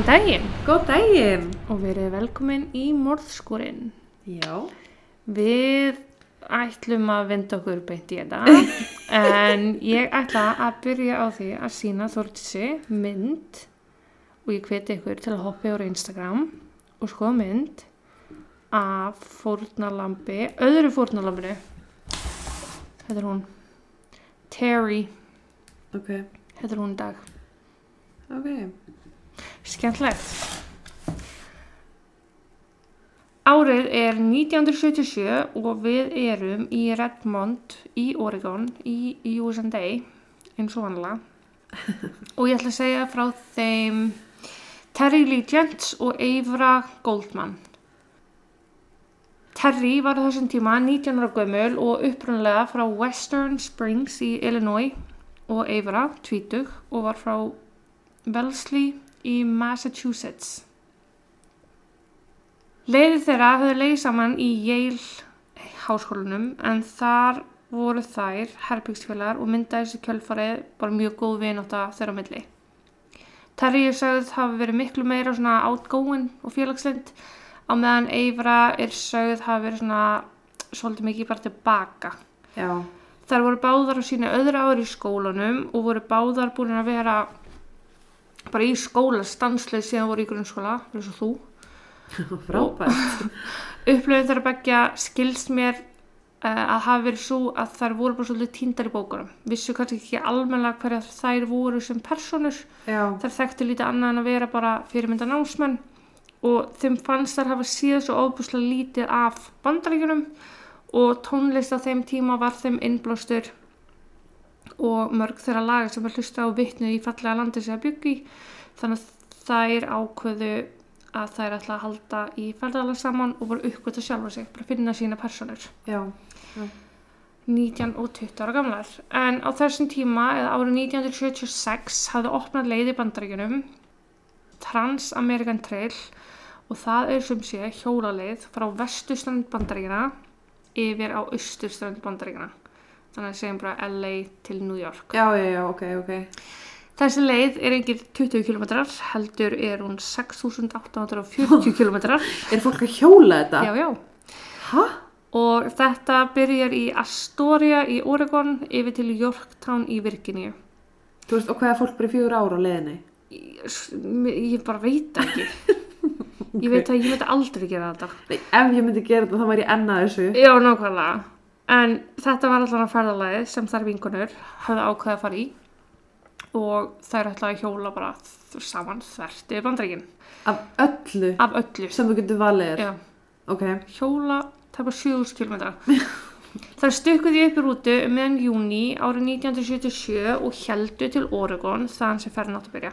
Góðan daginn Góð daginn! og verið velkomin í morðskurinn. Já. Við ætlum að vinda okkur beint í þetta en ég ætla að byrja á því að sína Þórtísi mynd og ég hveti ykkur til að hoppa á Instagram og skoða mynd af fórnalambi, öðru fórnalambinu. Þetta er hún. Terry, Ok. þetta er hún dag. Ok. Skemmtlegt. Árið er 1977 og við erum í Redmond í Oregon í USA eins og vanlega og ég ætla að segja frá þeim Terry Lee Gents og Eivra Goldman. Terry var á þessum tíma 19 ára gömul og upprunlega frá Western Springs í Illinois og Eivra, 20, og var frá Wellesley í Massachusetts. Leiðir þeirra höfðu leiðið saman í Yale háskólanum en þar voru þær herbyggsfélagar og myndaði þessi kjölfarið bara mjög góð vináta þeirra milli. Er sögð hafi verið miklu meira svona outgoing og félagslind á meðan Eivra er sögð hafi verið svona svolítið mikið bara tilbaka. Já. Þær voru báðar á sínu öðru ári í skólanum og voru báðar búin að vera bara í skóla stansleið síðan voru í grunnskóla, eins og þú. Frábært. Upplöfum þeirra begja skilst mér uh, að hafa verið svo að þær voru bara svolítið tíndar í bókunum. Vissu kannski ekki almennilega hverja þær voru sem personur. Já. Þær þekktu lítið annað en að vera bara fyrirmynda námsmenn og þeim fannst þær hafa síðan svo óbúslega lítið af bandaríkjunum og tónlist á þeim tíma var þeim innblástur og mörg þeirra laga sem er hlusta á vitnu í fallega landi sem það byggi þannig að þær ákveðu að þær ætla að halda í ferðalega saman og voru uppgöta sjálfa sig, bara finna sína personur. Já. 19 og 20 ára gamlar. En á þessum tíma, eða árið 1976, hafði opnað leið í bandaríkjunum Trans-American Trail og það er sem sé hjólaleið frá vestustrand bandaríkjana yfir á austurstrand bandaríkjana. Þannig að segjum bara LA til New York. Já, já, já, ok, ok. Þessi leið er engir 20 km, heldur er hún 6.840 km. Er fólk að hjóla þetta? Já, já. Hæ? Og þetta byrjar í Astoria í Oregon yfir til Yorktown í Virginia. Þú veist, og hvað er fólk bara í fjögur ára á leiðinni? Ég, ég bara veit ekki. Ég veit að ég myndi aldrei gera þetta. Nei, ef ég myndi gera þetta, þá væri ég ennað þessu. Já, nákvæmlega. En þetta var allan að ferðalagið sem þær vingunur hafði ákveðið að fara í og þær ætlaði að hjóla bara saman þvert yfir bandreikin. Af öllu Af öllu. sem þú getur valið er. Já. Ok. hjóla tæpa 7000 km. Þær stukkuði upp í rútu meðan júni árið 1977 og heldu til Oregon þaðan sem ferðin átt að byrja.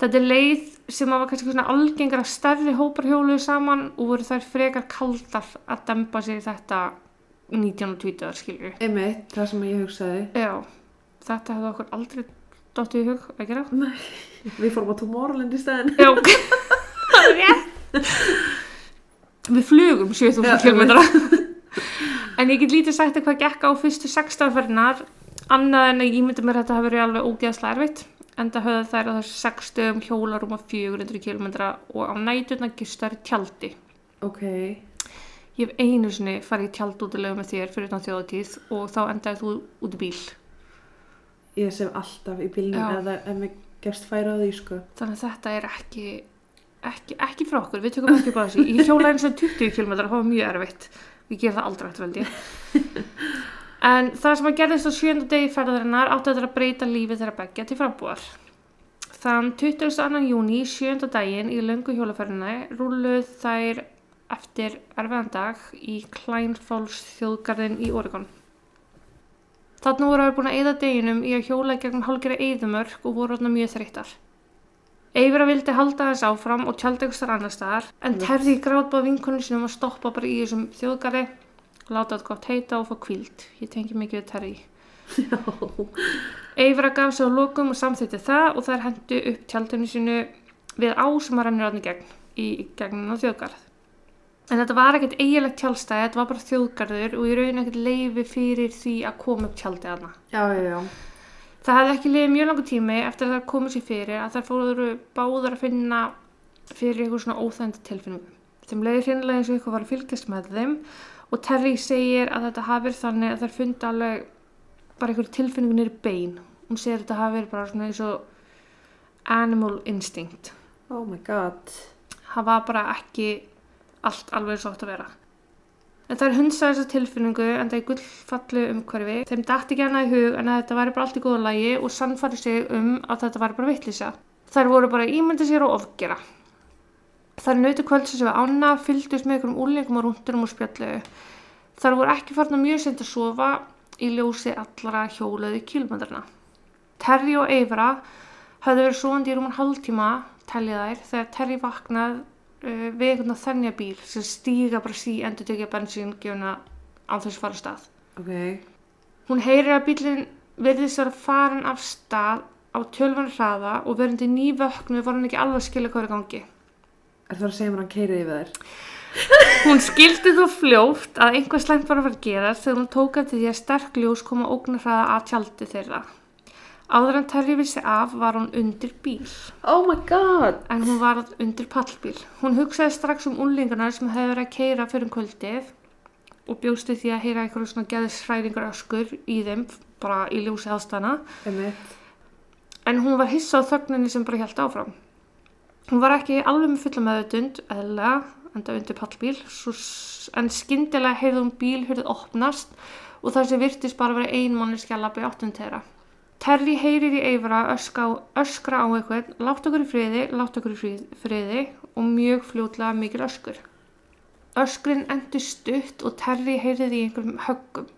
Þetta er leið sem var kannski svona algengar að stærri hópar hjóluðu saman og voru þær frekar kaldar að dempa sér í þetta 1920 skilju. Einmitt, það sem ég hugsaði. Já, þetta hefði okkur aldrei dottið í hug að gera. Nei. Við fórum á Tomorrowland í stæðin. Já, það er rétt. Við flugum 7000 Já, km. en ég get lítið sagt að hvað gekk á fyrstu 16 ferðinar, annað en að ég myndi mér að þetta hafi verið alveg ógeðslega erfitt. En það höfðu þær á þessu 6 stöðum hjólarum á 400 km og á næturna gistar tjaldi. Ok. Ég hef einu sinni farið í tjald út í lögum með þér fyrir þjóðatíð og þá endaði þú út í bíl. Ég sem alltaf í bílnum eða ef mér gefst færa á því, sko. Þannig að þetta er ekki, ekki, ekki frá okkur, við tökum ekki bara þessu. Ég hjóla eins og 20 km, það var mjög erfitt. Ég ger það aldrei eftir veldi. En það sem að gerðist á sjönda degi ferðarinnar átti að breyta lífið þeirra beggja til frambúðar. Þann 22. júni, sjönda daginn í löngu hjólaferðinni, rúluð þær eftir erfiðan dag í Kleinfalls þjóðgarðin í Oregon. Þannig voru þær búin að eyða deginum í að hjóla gegn hálgera eyðumörk og voru þarna mjög þreyttar. Eifra vildi halda þess áfram og tjaldi ykkur starf annar staðar en. Terði grátbað vinkonum sinum að stoppa bara í þessum þjóðgarði láta þetta gott heita og fá kvíld. Ég tengi mikið við Terði. Eifra gaf sig á lokum og samþýtti það og þær hendu upp tjaldinu sinu við á sem að rennur átni gegn í gegnin á þjóðgarð. En þetta var ekkert eiginlegt tjálstæði, þetta var bara þjóðgarður og í raun ekkert leifi fyrir því að koma upp tjaldið hana. Já, já, já. Það hefði ekki liðið mjög langu tími eftir að það komið sér fyrir að þær fóru báðar að finna fyrir einhver svona óþægndi tilfinningum. Þeim leiði hreinlega eins og eitthvað var að fylgjast með þeim og Terry segir að þetta hafi verið þannig að þær fundi alveg bara einhver tilfinningu nýri bein. Hún segir að þetta hafi verið bara svona eins og animal instinct. Oh my god. Það var bara ekki allt alveg eins og átt að vera. En það er hundsa þessa tilfinningu en það er gullfallu umhverfi. Þeim dætti ekki hana í hug en að þetta væri bara allt í góða lagi og sannfæri sig um að þetta væri bara vittlýsa. Þær voru bara ímyndi sér og ofgera. Þær nauti kvöldsins við ána, fylgdust með ykkur um úrlingum og rúndunum og spjallu. Þær voru ekki farna mjög sent að sofa í ljósi allara hjólaði kílmöndarna. Terri og Eivra hafði verið svoandi í rúman hálftíma, tellið þær, þegar Terri vaknað uh, við einhvern þennja bíl sem stíga bara sí endur tekja bensín gefuna á þessu fara stað. Ok. Hún heyrir að bílinn verðist vera farin af stað á tölvan hraða og verðandi nývöknu var hann ekki alveg að skilja hvað er gangi. Er það að segja mér að hann keirið yfir þær? Hún skildi þó fljótt að einhver slæmt var að fara að gera þegar hún tók að því að sterk ljós koma ógnar hraða að tjaldi þeirra. Áður en Terri vissi af var hún undir bíl. Oh my god. en hún var undir pallbíl. Hún hugsaði strax um úlingana sem hefði verið að keira fyrir um kvöldið og bjósti því að heyra einhverju svona geðisræringar öskur í þeim, bara í ljósi aðstana. Emmett. En hún var hissa á þögninni sem bara held áfram. Hún var ekki alveg með fulla meðutund, eðlega, enda undir pallbíl, svo, en skyndilega heyrði hún bílhurðið opnast og það sem virtist bara vera ein manneski að labba í áttun Terry heyrir í Eivra öskra, öskra á eitthvað, látt okkur í friði, látt okkur í friði, og mjög fljótlega mikil öskur. Öskrin endur stutt og Terry heyrði í einhverjum höggum.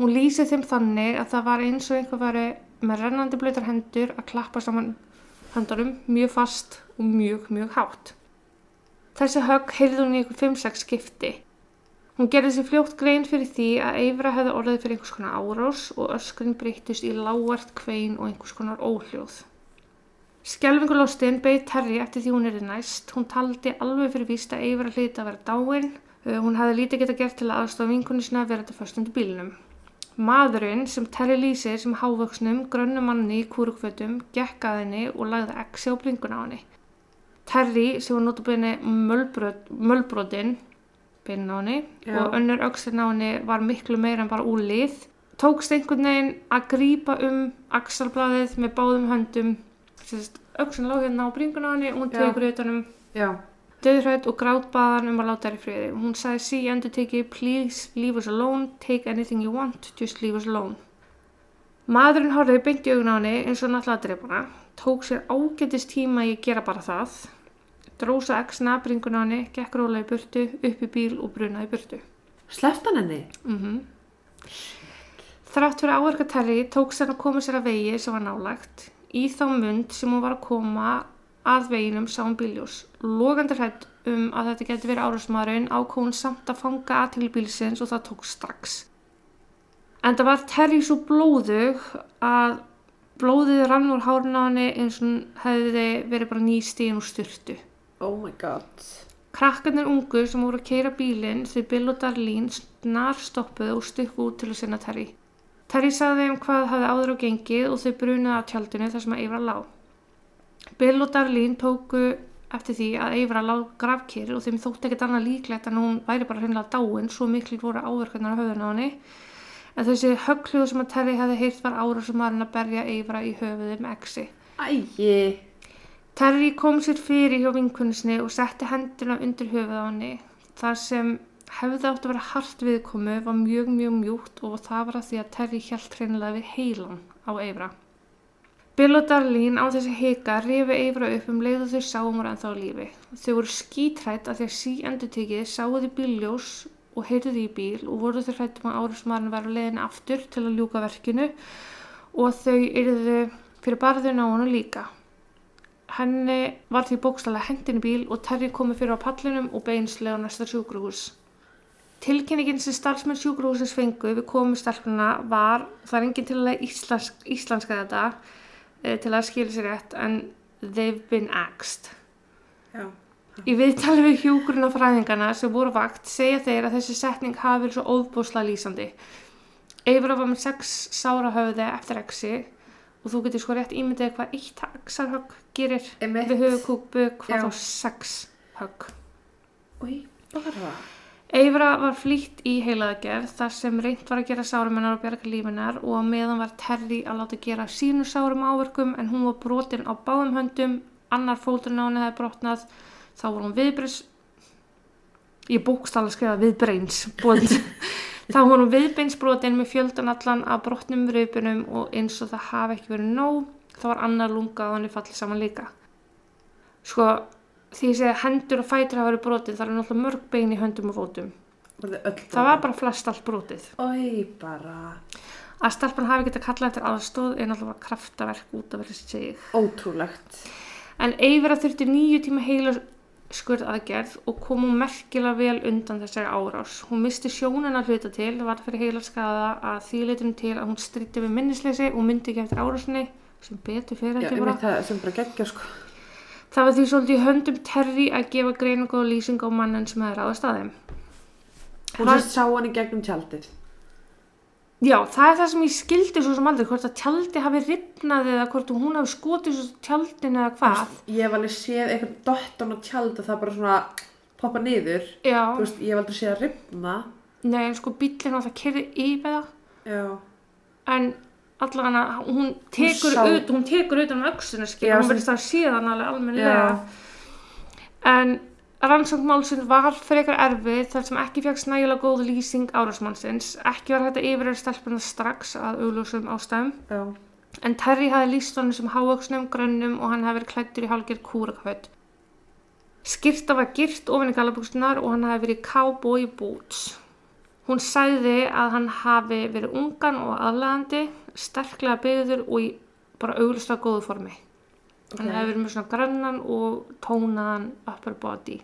Hún lýsið þeim þannig að það var eins og einhver væri með rennandi blöytar hendur að klappa saman höndunum mjög fast og mjög, mjög hátt. Þessi högg heyrði hún í einhver 5-6 skipti. Hún gerði sér fljótt grein fyrir því að Eivra hefði orðið fyrir einhvers konar árás og öskrin breyttist í lágvart kvein og einhvers konar óhljóð. Skelfingulóstinn beið Terri eftir því hún er næst. Hún taldi alveg fyrir víst að Eivra hlyti að vera dáin. Uh, Hún hafði lítið geta gert til að aðstofa vinkunni sinna að vera þetta först undir bílnum. Maðurinn sem Terri lýsir sem hávöksnum, grönnum manni í kúrukfötum, gekk að henni og lagði exi á bringuna á henni. Terri sem var notabene mölbrotin, beinin á henni og önnur öxlinn á henni var miklu meira en bara úlið. Tókst einhvern veginn að grípa um axalblaðið með báðum höndum. Öxlinn lág hérna á bringuna á henni og hún tegur utanum Já. döðrætt og grátbaðan um að láta þær í friði. Hún sagði sí endur teki, please leave us alone, take anything you want, just leave us alone. Maðurinn horfði beint í augun á henni eins og náttúrulega að drepa hana, tók sér ágætist tíma í að gera bara það, drósa exna, bringun á henni, gekk róla í burtu, upp í bíl og brunaði í burtu. Sleft hann henni? Mm Þrátt fyrir áverka Terry tók sér að koma sér að vegi sem var nálægt. Í þá mund sem hún var að koma að veginum sá hún bíljós. Logandi hrætt um að þetta geti verið árásmaðurinn ákvað hún samt að fanga aðtegli bílsins og það tók strax. En það var Terry svo blóðug að blóðið rann úr hárun á henni eins og hún hefði verið bara nýstíðin úr styrtu. Oh my god. Krakkarnir ungu sem voru að keira bílinn þau Bill og Darlene snar stoppuðu og stukku út til að sinna Terry. Terry sagði þeim hvað hafði áður á gengið og þau brunuði á tjaldinu þar sem að Eivra lá. Bill og Darlene tóku eftir því að Eivra lá grafkýr og þeim þótti ekkert annað líklegt en hún væri bara hreinlega dáin, svo miklir voru áverkarnar á höfðun á henni. En þessi höggljóð sem að Terry hefði heyrt var ára sem að berja Eivra í höfuðið með exi. Æi. Terry kom sér fyrir hjá vinkunnisni og setti hendina undir höfuð á henni. Það sem hefði átt að vera hart viðkomu var mjög mjög mjúkt og það var að því að Terry hjælt hreinlega við heilan á Eivra. Bill og Darlene á þessi hika rifi Eivra upp um leið og þau sáum var ennþá lífi. Þau voru skítrætt að því að sí endur tekið sáuði bíljós og heyrðu því í bíl og voru þau hrættum að árásmaðurinn var á leiðin aftur til að ljúka verkinu og þau yrðu fyrir barðun á hann líka. Henni var því bókstala hendin í bíl og Terry komið fyrir á pallinum og beinslega á næsta sjúkrahús. Tilkynningin sem starfsmenn sjúkrahúsins fengu við komu stelpuna var, það er enginn til að íslensk, íslenska þetta eh, til að skilja sér rétt, en they've been axed. Já. Í viðtali við hjúkurinn fræðingana sem voru á vakt segja þeir að þessi setning hafi verið svo óbúslega lýsandi. Eifra var með sex sára höfði eftir exi og þú getur sko rétt ímyndið hvað eitt axarhögg gerir Einmitt. við höfukúpu, hvað Já. þá sex högg. Új, bara. Eifra var flýtt í heilaðgerð þar sem reynt var að gera sárumennar og bjarga lífinar og meðan var Terry að láta gera sínu sárum áverkum en hún var brotin á báðum höndum, annar fóturinn á henni hefði brotnað, þá var hún viðbreys, ég bókst alveg að skrifa viðbreins, þá hún viðbeinsbrotin með fjöldan allan af brotnum raupunum og eins og það hafi ekki verið nóg, þá var annar lunga á henni fallið saman líka. Sko, því að hendur og fætur hafa verið brotin, það er náttúrulega mörg bein í höndum og fótum. Það var bara flest allt brotið. Új, bara. Að stelpan hafi getað kallað eftir aðstóð er náttúrulega kraftaverk út af þessi sig. Ótrúlegt. En Eivera þurfti nýju tíma heila skurð aðgerð og kom hún merkilega vel undan þessari árás. Hún misti sjónina hluta til, var fyrir heila skada að því leitum til að hún stríti við minnisleysi og myndi ekki eftir árásinni sem betur fyrir Já, þetta bara. veit það sem bara geggja, sko. Það var því svolítið höndum Terry að gefa greiningu og lýsing á mannin sem hefði ráðast að þeim. Hún sérst sá hann í gegnum tjaldið. Já, það er það sem ég skildi svo sem aldrei, hvort að tjaldi hafi ripnað eða hvort hún hafi skotið svo tjaldin eða hvað. Ég hef alveg séð eitthvað dottan á tjald og það bara svona poppa niður. Já, Þú veist, ég hef aldrei séð að ripna. nei, en sko bíllinn var það kerði yfir það, Já. en allavega hún tekur sá- ut, hún tekur ut um öxuna skil, Já, hún verðist að síðan alveg Já. almennilega. En rannsóknmálsinn var frekar erfið þar sem ekki fjögst nægilega góð lýsing árásmannsins, ekki var að yfiröður stelpuna strax að auglúsum ástæðum. Já. En Terry hafði lýst honum sem hávöksnum, grönnum og hann hafði verið klættur í hálgir kúrakaföld. Skyrta var gyrt ofin í galabúkstunar og hann hafði verið cowboy boots. Hún sagði að hann hafi verið ungan og aðlæðandi, sterklega byggður og í bara auglustlega góðu formi. Hann Ok. hefði verið með svona grannan og tónaðan upper body.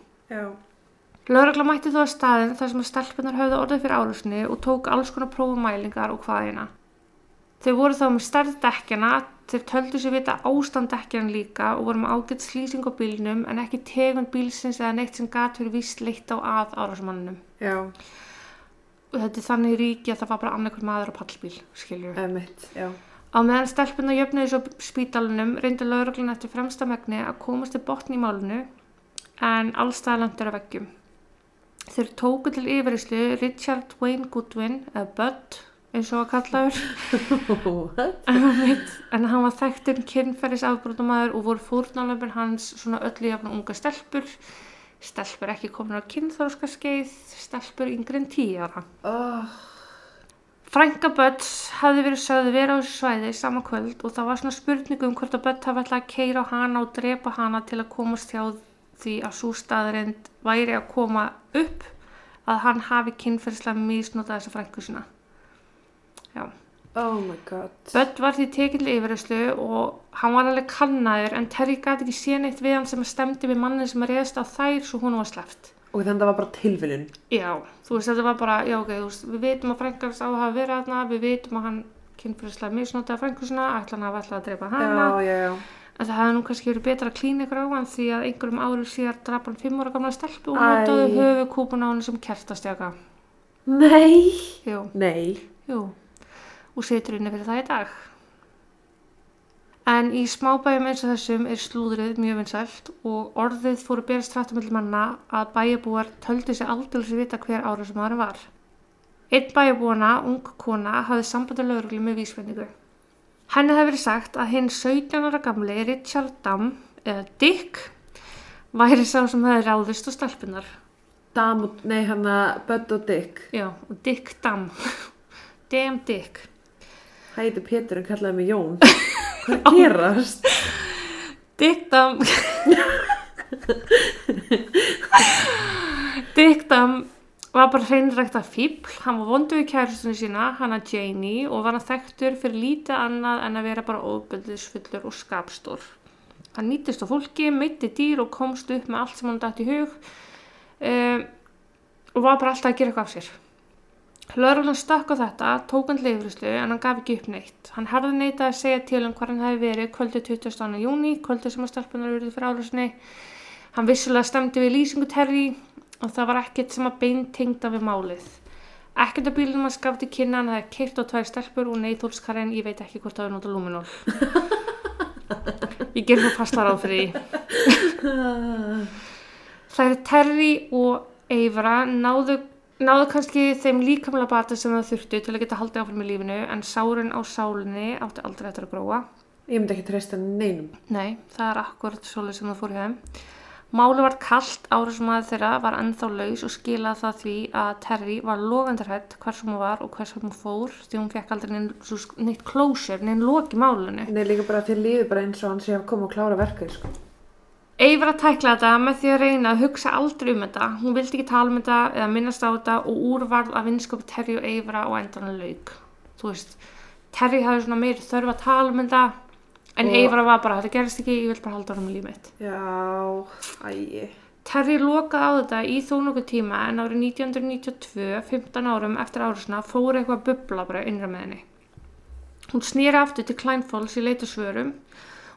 Lörgla mætti þó að staðin þar sem að stelpunar höfðu orðið fyrir árusni og tók alls konar prófumælingar og hvaðina. Þau voru þá með stærð dekkjana, þeir töldu sér vita ástand dekkjana líka og voru með ágætt slýsing á bílnum en ekki tegund bílsins eða neitt sem gat fyrir víst leitt á að árásmannunum. Já. Og þetta er þannig ríki að það var bara annarkur maður á pallbíl, skiljur. Emitt, já. Á meðan stelpuna jöfnuði svo spítalunum reyndi lauruglan eftir fremsta megni að komast til botn í málunu en allstæðalandur af veggjum. Þeir tóku til yfirislu Richard Wayne Goodwin, eða Bud, eins og að kallaður, en hann, var þekktur kynferðis afbrotumæður og voru fórnálöfin hans svona öllu jafn unga stelpur, stelpur ekki komin á kynþróska skeið, stelpur yngri en tíu ára. Oh, Frænka Böds hafði verið sögð vera á svæði sama kvöld og það var svona spurningu um hvort að Bödd hafi ætlað að keira á hana og drepa hana til að komast hjá því að svo staðarind væri að koma upp að hann hafi kynferðslega misnotað þessa frænku sína. Já. oh my god. Bödd var því tekinn til yfirreyslu og hann var alveg kannaður en Terry gæti ekki séð neitt við hann sem stemdi við mannin sem reyðist á þær svo hún var sleppt. Og þannig að það var bara tilviljun. Já, þú veist, þetta var bara, já, ok, veist, við vitum að Frankars á að hafa verið þarna, við vitum að hann kynfyrirslega misnotaði Frankursuna, ætla hann að ætlað að drepa hana, Já, já, já. En það hefði nú kannski verið betra að klína ykkur á hann því að einhverjum árum síðar drap hann fimm ára gamla stelpu og Æ. notaði höfu kúpun á hann sem kertastjaka. Nei. Jú, Nei. jú, og situr inni fyrir það í dag. En í smábæjum eins og þessum er slúðrið mjög vinsælt og orðið fóru berast hrættum milli manna að bæjabúar töldu sig aldrei vita hver ára sem aðra var. Einn bæjabúana, ung kona, hafði sambandi lögreglu með vísbendingu. Henni hefði verið sagt að hinn 17 ára gamli Richard Damm, eða Dick, væri sá sem hefði ráðist á stelpunar. Dam og, nei, hann að Bud og Dick. Já, og Dick Damm. Damn Dick. Hæti Pétur en kallaði mig Jón. Hvað er að gerast? Dick Damm Dick Damm var bara hreinrækta fíbl, hann var vondu við kærustunni sína, hana Janie og var hann þekktur fyrir lítið annað en að vera bara óbyldisfullur og skapstór. Hann nýttist á fólki, meitti dýr og komst upp með allt sem hann dætt í hug um, og var bara alltaf að gera eitthvað af sér. Lörglann stökk á þetta, tók hann leifrislu en hann gaf ekki upp neitt. Hann harði neitað að segja til um hvað hann hefði verið kvöldi 22. júni, kvöldi sem að stelpunar eruði fyrir álusinni. Hann vissulega stemdi við lýsingu Terry og það var ekkert sem að beintengda við málið. ekkert að bílunum að skafti kynna hann hefði keirt á tvær stelpur og neyþólskarinn, ég veit ekki hvort það er nota lúminól. ég ger það fastlar á því. Það eru Terry og Eivra náðu, náðu kannski þeim líkamlega bata sem það þurftu til að geta haldið áfram í lífinu en sárin á sálinni átti aldrei eftir að gróa. Ég myndi ekki treysta neinum. Nei, það er akkurat svolítið sem það fór hjá þeim. Máli var kallt árásmaður þeirra var ennþá laus og skilaði það því að Terry var logandarhætt hversum hún var og hversum hún fór því hún fekk aldrei neitt closure, neinn loki málunni. Nei, líka bara þér líður bara eins og hann sé að koma og klára verkið, sko. Eivra tækla þetta með því að reyna að hugsa aldrei um þetta. Hún vildi ekki tala um þetta eða minnast á þetta og úrvarð af vinskap Terry og Eivra og endan lauk. Þú veist, Terry hafði svona meiri þörf að tala um þetta en Og- Eivra var bara, þetta gerist ekki, ég vil bara halda árum í líf mitt. Já, ægi. Terry lokaði á þetta í þó nokkuð tíma en árið 1992, 15 árum eftir árusna, fór eitthvað að bubla bara innra með henni. Hún snýri aftur til Kleinfalls í leita svörum.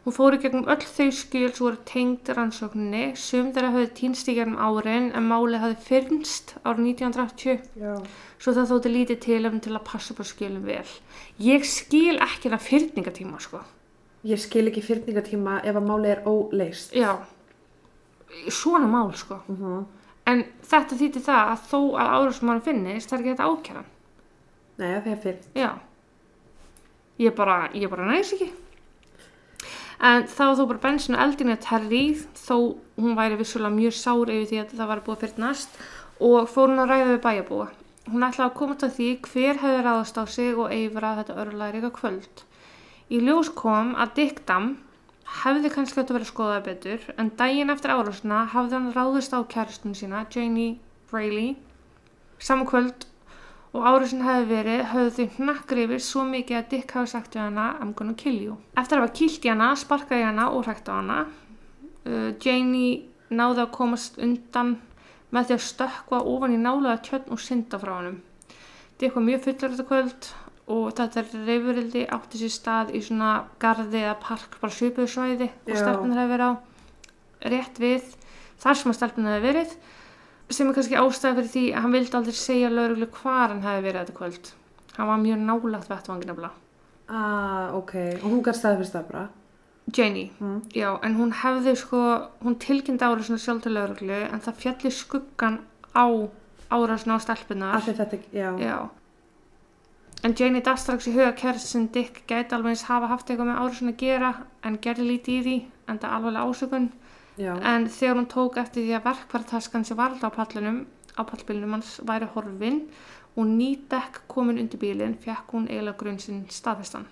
Hún fór í gegnum öll þau skil sem voru tengd rannsókninni, sum þeirra höfðu týnst í gegnum árin en málið hafði fyrnst árið 1980, Já. svo það þótti lítið tilöfn til að passa á skilum vel. Ég skil ekki það fyrningatíma, sko. Ég skil ekki fyrningatíma ef að málið er óleist. Já, svona mál, sko. Uh En þetta þýtti það að þó að árásmann finnist, það er ekki þetta ákjæran. Nei, það er fyrr. Já. Ég bara, ég bara næs ekki. En þá þó bara bensinu eldinu að Terry, þó hún væri vissulega mjög sár yfir því að það var búið að fyrnast og fór hún að ræða við bæjabúa. Hún ætlaði að komast að því hver hefði ráðast á sig og eifra þetta örlæriga kvöld. Í ljós kom að Dick Dam hefði kannski átt að vera skoðað betur en daginn eftir árásuna hafði hann ráðist á kæristun sína, Janie Rayleigh, saman kvöld og árásin hefði verið höfðu þau hnakkri yfir svo mikið að Dick hafi sagt við hana I'm gonna kill you. Eftir að hafa kýlt í hana, sparkaði hana og hrækt á hana. Uh, Janie náði að komast undan með því að stökkva ofan í nálega tjörn og synda frá honum. Dick var mjög fullur þetta kvöld og þetta reyfurildi átti sér stað í svona garði eða park, bara svipuðu svæði og stelpunar hefði verið á rétt við þar sem að stelpunar hefði verið sem er kannski ástæði fyrir því að hann vildi aldrei segja lauruglu hvar hann hefði verið þetta kvöld. Hann var mjög nálagt vettvangin nefnilega. Ah, ok. Og hún gæst staðfyrst það bara. Janie, Mm. já, en hún hefði sko, hún tilkynnti árásinu sjálf til lauruglu en það fjalli skuggan á árásinu á stelpunar. Af því þetta, já. Já. En Janie datt strax í huga kæristin Dick gæti alveg eins hafa haft eitthvað með árásinu að gera en gerði lítið í því en það alveg ásökun. Já. En þegar hún tók eftir því að verkvartaskan sem var alltaf á pallinum, á pallbílunum hans væri horfin og ný dekk komin undir bílinn, fekk hún eiginlega grunn sinn staðfestan.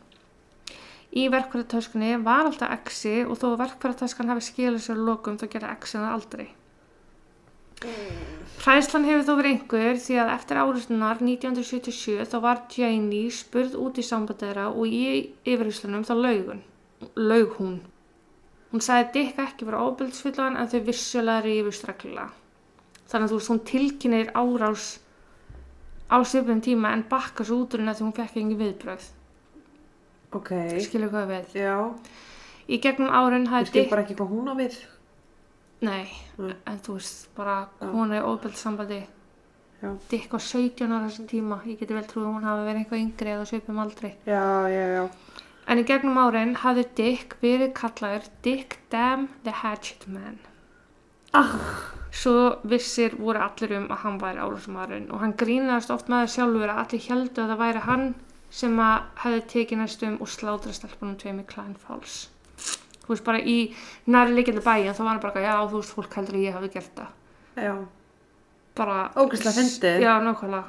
Í verkvartaskunni var alltaf exi og þó að verkvartaskan hafi skilað sér lokum þá gerði exi það aldrei. Hræðslan hefur þó verið einhver því að eftir áriðslunar 1977 þá var Janie spurð út í sambandera og í yfirhyslunum þá laugun, laug hún. Hún sagði Dick ekki vera ofbeldsfullan en þau vissulega rífust reglulega. Þannig að þú veist hún tilkynir árás á svipum tíma en bakka svo út úr henni að því hún fekk engin viðbröð. Ok. Skilur hvað við. Já. Í gegnum árin Ég hafði skil Dick... bara ekki hvað hún á við. Nei, Nei. en þú veist, bara Já. kona í ofbeldssambandi. Já. Dick var 17 ára þessum tíma. Ég geti vel trúið að hún hafi verið eitthvað yngri eða svipum aldrei. Já, já, já. En í gegnum árin hafði Dick verið kallaður Dick Damn the Hatchet Man. Ah. Svo vissir voru allir um að hann væri árásumæðurinn og hann grínaðist oft með það sjálfur að allir heldu að það væri hann sem að hefði tekið næstum og slátra stelpunum tveim í Klein Falls. Þú veist bara í næri líkjandi bæja þá var hann bara já þú veist fólk heldur að ég hafi gert það. Já. Bara... Ógeðslega fyndið. Já, nákvæmlega.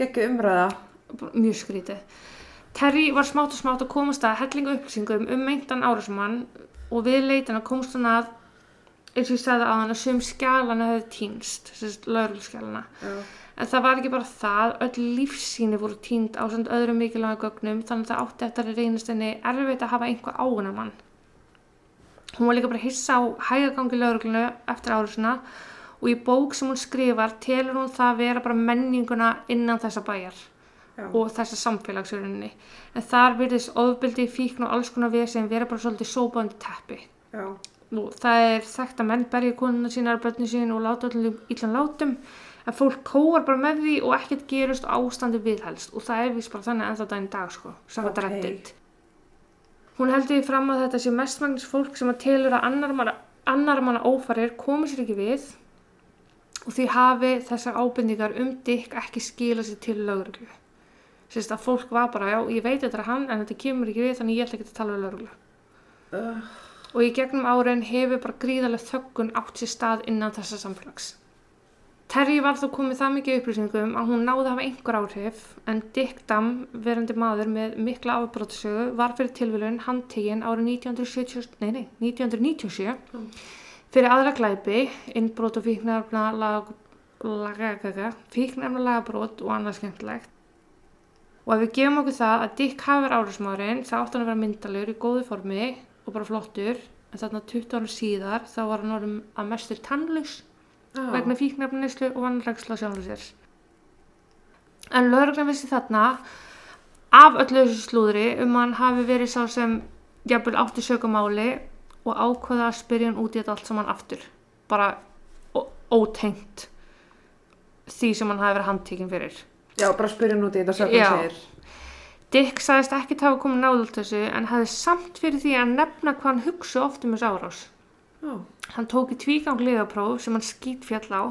Gekku umræða. bara mjög skrítið. Terry var smátt og smátt að komast að hellinga upplýsingum um meintan árásmann og við leitina komst hann að eins og ég sagði á hann að sum skjálana hefði týnst, þessi laurulskjálana. Já. En það var ekki bara það, öll lífsýni voru týnd á öðrum mikilvæga gögnum þannig að það átti eftir að reynast henni erfitt að hafa einhver áunar mann. Hún var líka bara hissa á hægagangi lauruglunu eftir árásuna og í bók sem hún skrifar telur hún það að vera bara menninguna innan þessa bæjar Já. og þessa samfélagsrauninni. En þar virðist ofbeldi, fíkn og alls konar við sem vera bara svolítið sópandi teppi. Já. Nú, það er þekkt að menn berja konuna sínar, börni sín og láta öllum illan látum en fólk kóar bara með því og ekkert gerist og ástandi viðhelst og það er vist bara þannig ennþá daginn dag sko, samkvæmt Ok. Reddit hún heldur því fram að þetta sé mestmagnis fólk sem að telur að annar manna, annar manna ófarir komi sér ekki við og því hafi þessar ábendingar um Dick ekki skila sér til lögreglu. Sérst að fólk var bara, já, ég veit þetta er hann en þetta kemur ekki við þannig ég ætla ekki að tala við lögreglu. Uh, og í gegnum árin hefur bara gríðarlega þöggun átt sér stað innan þessa samfélags. Terry var þó komið það mikið upplýsingum að hún náði að hafa einhver áhrif en Dick Dam, verandi maður með mikla afbrotasögu, var fyrir tilvílun handtekinn árið 1970, nei, nei, 1997 Mm. fyrir aðra glæpi, innbrot og fíknefna lagabrót og annað skemmtilegt. Og ef við gefum okkur það að Dick hafi verið árásmaðurinn þá átti hann að vera myndalegur í góðu formi og bara flottur en þarna 20 ára síðar þá var hann orðum að mestur tannlaus já. vegna fíknefnislu og vannræksla sjálfur sér. En lögreglan vissi þarna af öllu þessu slúðri um hann hafi verið sá sem jafnvel átti sökumáli og ákveða að spyrja hann út í þetta allt saman aftur. Bara ótengt því sem hann hafi verið handtekinn fyrir. Já, bara spyrja nút í þetta hann segir. Dick sagðist ekki hafa komið náðult þessu en hefði samt fyrir því að nefna hvað hann hugsa oft um þessu árás. Já, Hann tók í tvígang liðapróf sem hann skýt fjall á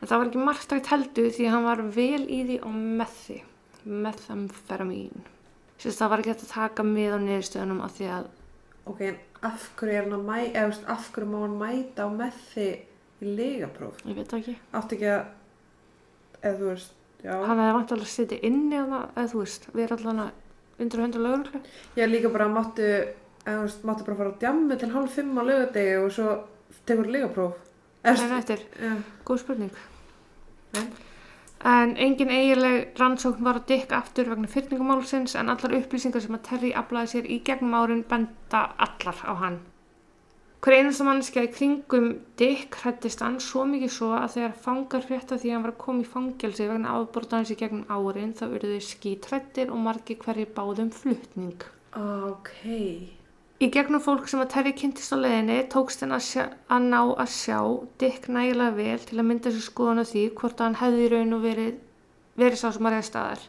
en það var ekki margtækt heldur því að hann var vel í því og með því. Methamferamin. Sérst það var ekki að taka mið á niðurstöðunum af því að ok, af hverju er hann að mæta, eða af hverju má hann mæta á með því í legapróf? ég veit það ekki. Átti ekki að, eða þú veist, já. Hann hefði vantilega að setja inni hana, eða þú veist, við erum allan undir hundra lögurlu. Ég líka bara máttu, eða þú veist, máttu bara fara á djammi til hálf fimm á lögadegi og svo tekur legapróf. Eða, eftir, já, góð spurning. Já. En engin eiginleg rannsókn var að dykka aftur vegna fyrningamálsins en allar upplýsingar sem að Terry aflaði sér í gegnum árin benda allar á hann. Hver einasta mannskja í kringum Dick hrættist hann svo mikið svo að þegar fangar frétta því að hann var að koma í fangelsi vegna afbrotaðins í gegnum árin þá urðu þau skítrættir og margi hverjir báðum flutning. ok. Í gegnum fólk sem að Terry kynntist á leiðinni tókst henn að, ná að sjá Dick nægilega vel til að mynda sér skoðun á því hvort hann hefði í raun og verið, verið sá sem að reyða staðar.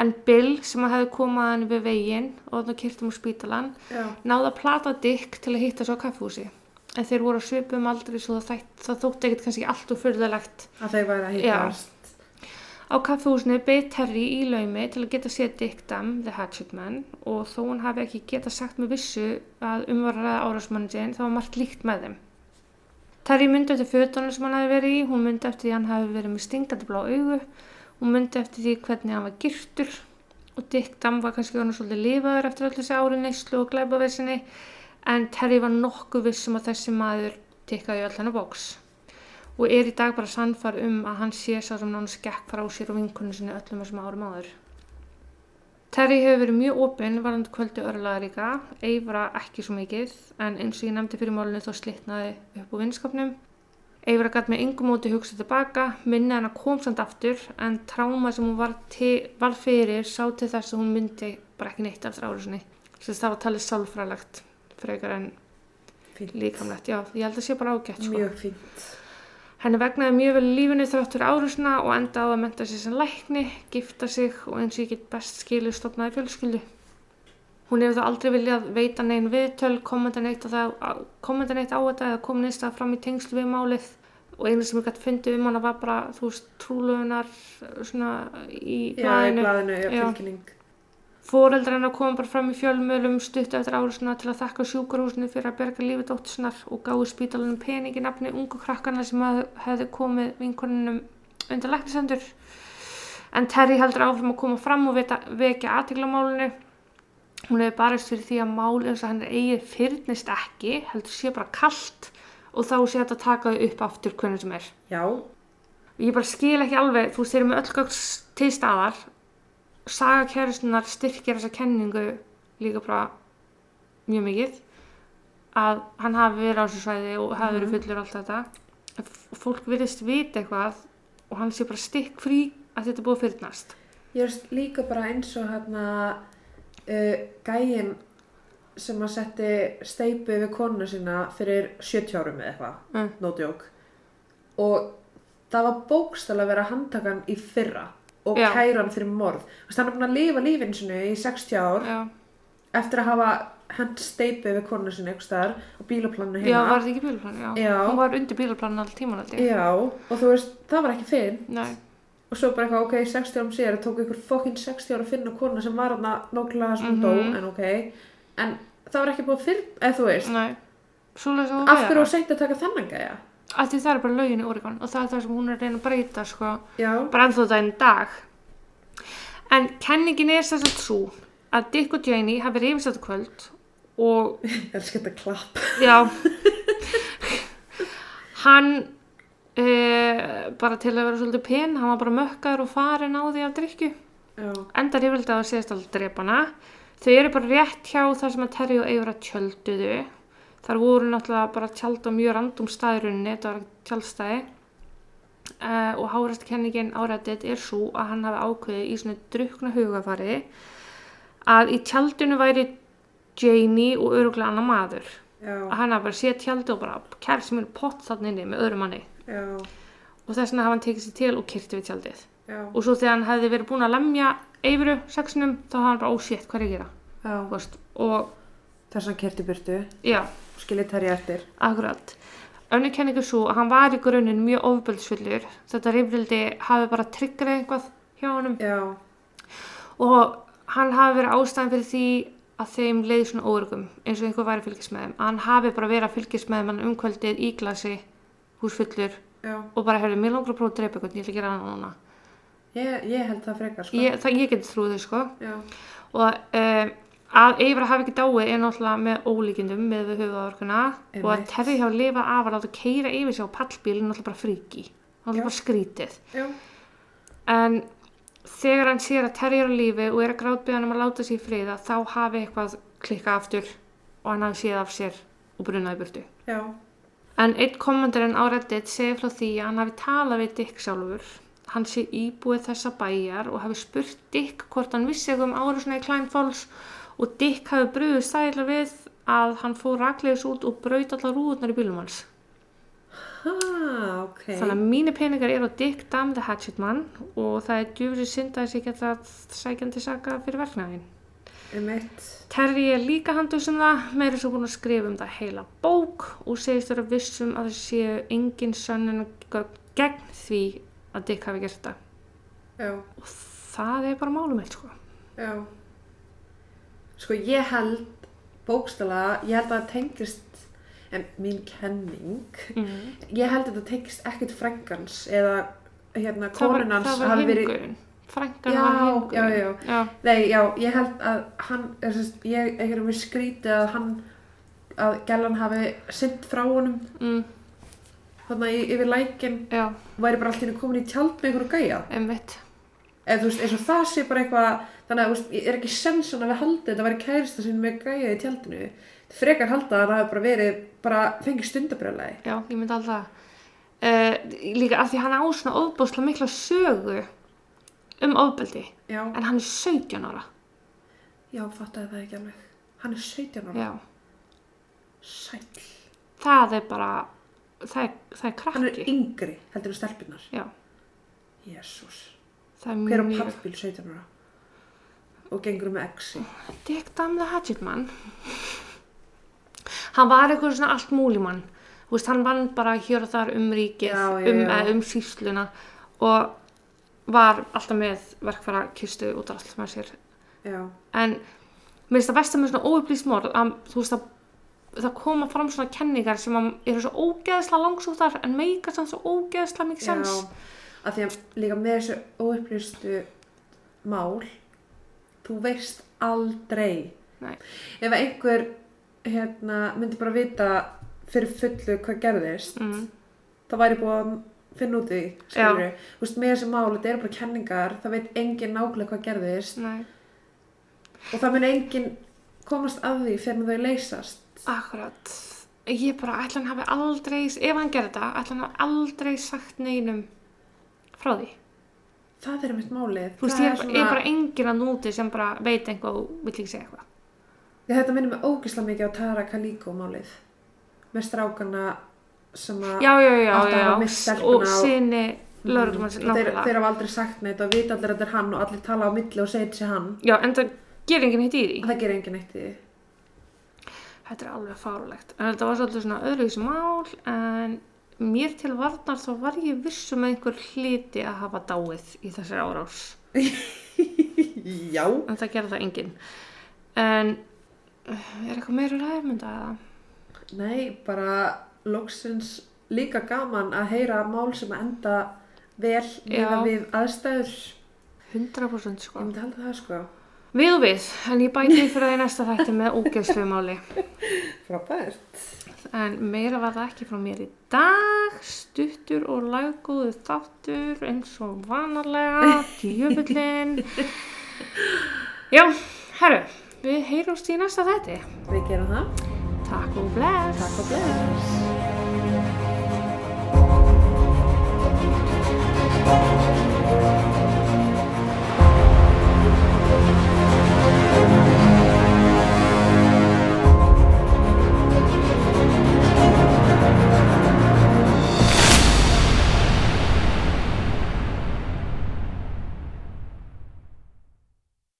En Bill sem að hefði komað hann við veginn og þannig kyrtum á spítalan Já, náði að plata Dick til að hitta svo á kaffhúsi. En þeir voru að svipum aldrei svo það, það þótti ekkert kannski allt og fyrðalegt. að þeir væri að Já. Á kaffehúsinu beið Terry í laumi til að geta séð Dick Dam, the Hatchet Man, og þó hún hafi ekki geta sagt með vissu að umvaraða árásmanningin þá var margt líkt með þeim. Terry myndi eftir fötunum sem hann hafi verið í, hún myndi eftir því hann hafi verið með stingandi blá augu, hún myndi eftir því hvernig hann var girtur og Dick Dam var kannski hann svolítið lifaður eftir öll þessi ári neyslu og glæbavesinni en Terry var nokkuð vissum að þessi maður tikkaði öll hennar bóks og er í dag bara sannfar um að hann sé sá sem nánast gekk frá sér og vinkunni sinni öllum þessum árum áður. Terry hefur verið mjög opinn varandi kvöldi örlaðaríka, Eivra ekki svo mikið, en eins og ég nefndi fyrir málunni þá slitnaði upp úr vinskapnum. Eivra gæti með yngum móti hugsað tilbaka, minna hennar kom samt aftur, en tráma sem hún var, til, var fyrir sá til þess að hún myndi bara ekki neitt eftir árusinni. Þess að það var talið sálfræðlegt, frekar en Fínt. líkamlegt. Já, ég held að sé bara ágætt, sko. Mjög fínt. Henni vegnaði mjög vel lífinu þrátt fyrir árusna og enda á að menta sig sem lækni, gifta sig og eins og ég get best skilu stopnaði fjölskyldu. Hún hefur þá aldrei viljað veita negin viðtöl, kommenta neitt á, neitt á þetta eða koma neist að fram í tengslu við málið og eina sem ég gæti fundið um hana var bara, þú veist, trúlugunar svona í Já, í blæðinu. já, Já. Tilkynning. Fóreldrar hennar koma bara fram í fjölmölum stuttu eftir árusna til að þakka sjúkarhúsinu fyrir að berga lífi dóttisnar og gáði spítalunum pening í nafni ungu krakkana sem hef- hefði komið vinkonunum undir læknisendur. En Terry heldur áfram að koma fram og veta, vekja aðteglamálinu. Hún hefur barist fyrir því að mál eins og hann er eigið fyrnist ekki, heldur sé bara kallt og þá sé þetta að taka þau upp aftur hvernig sem er. Já, Ég bara skil ekki alveg, þú eru með öll gögn til staðar. Saga kærustunar styrkir þessa kenningu líka bara mjög mikið. Að hann hafi verið á þessu svæði og hafi verið fullur og allt þetta. Fólk virðist vita eitthvað og hann sé bara stykk frí að þetta búið að fyrnast. ég er líka bara eins og hérna uh, gæinn sem að setti steipu við konuna sína fyrir 70 árum eða eitthvað, Mm. no joke. Og það var bókstælega að vera handtakan í fyrra og Já. kæra hann fyrir morð. Þú veist, hann er búin að lifa lífinu sinu í 60 ár já, eftir að hafa hent steipi við konu staðar og bílaplannu já, heima. var þetta ekki bílaplan, já. Já. Hún var undir bílaplan all tíman. Já, og þú veist, það var ekki finn og svo bara eitthvað, ok, 60 árum síðar tók ykkur fokkin 60 ára að finna kona sem var hann nákvæmlega sem Mhm. dó, en ok. En það var ekki búið fyrr, eða þú veist. Að af hverju var seint að taka þennan gæja Af því það er bara lögin í Oregon og það er það sem hún er að reyna að breyta, sko. já, bara ennþá það einn dag. En kenningin er þess að svo að Dick og Janie hafi reyfist þetta kvöld og ég elskar þetta klapp. Já. Hann uh, bara til að vera svolítið pen hann var bara mökkaður og farin á því af drikju já, endar yfirlega að segist alltaf drepana þau eru bara rétt hjá þar sem að Terry og Eivra tjölduðu þar voru náttúrulega bara tjald á mjög randum staðrunni þetta var tjaldstæði. Uh, og hárast kenningin árættið er svo að hann hafi ákveðið í svona drukna hugafari að í tjaldinu væri Janie og öruglega annar maður. Já, að hann hafi bara séð tjaldi og bara kæri sem er pott þannig inni með öðrum manni. Já, og þess vegna hafa hann tekið sér til og kyrti við tjaldið. Já, og svo þegar hann hefði verið búinn að lemja Eivru sexinum þá hafði hann bara ósétt hvað er að gera? Og þess að hann kerti burtu já, skiljið þær eftir. Akkurat. Önnur kenning er svo að hann var í grunninn mjög ofbeldsfullur þetta rifrildi hafi bara tryggrið eitthvað hjá honum. Já, og hann hafi verið ástæðan fyrir því að þeim leiði svona órugum eins og einhver væri fylgjast með þeim hann hafi bara verið að fylgjast með þeim umkvöldið í glasi húsfullur já. og bara hefði mér langar að prófa að drepa eitthvað ég ætla að gera það núna. Ég, ég held það frekar sko. Ég, það, ég geti trúið þau sko. Já, og um, að Eivra hafi ekki dáið er náttúrulega með ólíkindum með við höfuðaorkuna og að Einmitt. Terry hafi lifað af að láta keira yfir sig á pallbíl er náttúrulega bara fríki náttúrulega bara skrítið. Já, en þegar hann sér að er á lífi og er að grátbyggja hann um að láta í friða þá hafi eitthvað klikkað aftur og hann hafi séð af sér og brunaði burtu. Já, En einn komandurinn á Reddit segir frá því að hann hafi talað við Dick sjálfur. Hann sé íbúið þessa bæjar og hafi spurt Dick hvort hann vissi eitthvað um árusna í Klein Falls og Dick hafi bröðið stæla við að hann fór rakleðis út og braut allar rúðunar í bílum hans. ha, ok Þannig að mínir peningar eru Dick Damn the Hatchet Man og það er djúfrið synd að þessi geta sækjandi saka fyrir verknæðin. Terry er líka handus um það, meira svo búin að skrifa um það heila bók og segist vera vissum að það séu engin sönnun gegn því að Dick hafi gert það. já, Og það er bara málum eitt, sko. já sko ég held bókstala, ég held að það tengist en mín kenning Mm. ég held að það tengist ekkert frengans eða hérna konunans það var hingurinn. Frænkan Já, var hingurinn. já, já. já. Nei, já, ég held að hann, er, sest, ég er mér skrítið að hann, að gælan hafi synd frá honum, Mm, þannig að yfir lækin já, og væri bara henni komin í tjald með einhverju gæja. einmitt. Eða þú veist, eins og það sé bara eitthvað, þannig að þú veist, ég er ekki sensan að við haldið þetta væri kærista sín með gæja í tjaldinu. Frekar halda að það hafi bara verið, bara fengið stundabrjálæði. Já, ég myndi alltaf uh, líka af því hann á svona ofbúslega mikla sögu um ofbeldi Já, en hann er 17 ára. já, fattaði það ekki alveg. Hann er 17 ára. Já, Sæll. það er bara, það er, það er Hann er krakki. yngri, heldur en stelpunar. Já, Jésús. Það er Hver á pallbíl 17 ára? Og gengur með exi. Dick Damn the Hatchet Man hann var eitthvað svona allt múlimann þú veist, hann vann bara hér og þar um ríkið Já, já, um, já. eh, um sísluna og var alltaf með verkfæra kistu út af allt með sér Já, en mér finnst það vestar með svona óupplýst morð að þú veist að það koma fram svona kenningar sem eru svo ógeðslega langsóttar en meika samt svo ógeðslega mikið sens að því að líka með þessu óupplýstu mál, þú veist aldrei. Nei. Ef einhver hérna, myndi bara vita fyrir fullu hvað gerðist, mm, það væri búið að finna út í, skilur við. Þú veist, með þessu mál, þetta eru bara kenningar, það veit engin nákvæmlega hvað gerðist nei, og það mun engin komast að því fyrir þau leysast. akkurat ég bara, ætla hann hafi aldrei ef hann gerði þetta, ætla hann hafi aldrei sagt neinum frá því? Það er mitt málið. þú veist, ég er, er bara enginn að núti sem bara veit einhvað og vill ekki segja eitthvað. Ég, þetta minnir mig ógislega mikið á Tara Kaliko málið. Með strákana sem að já, já, já, já, já. og sinni Mhm. þeir, nákvæmlega. þeir hafa aldrei sagt neitt og vita allir að þetta er hann og allir tala á milli og segja þetta sé hann. Já, en það gerir enginn hitt í því. Það gerir enginn eitt í því. Þetta er alveg fárlegt en þetta var svolítið svona öðruvísi mál en mér til varnar þá var ég vissum að einhver hliti að hafa dáið í þessari árás. Já. En það gerði það enginn. En uh, er eitthvað meira ræðmynda eða? nei, bara loksins líka gaman að heyra mál sem að enda vel með Já. við aðstæður. 100% sko. Ég myndi halda það sko. Við og við, en ég bæti því fyrir það í næsta þætti með ógeðslu máli frábært en meira var það ekki frá mér í dag. Stuttur og laggóðu þáttur eins og vanalega djöfullin já, herru við heyrumst í næsta þetti við gerum það. Takk og bless. Takk og bless.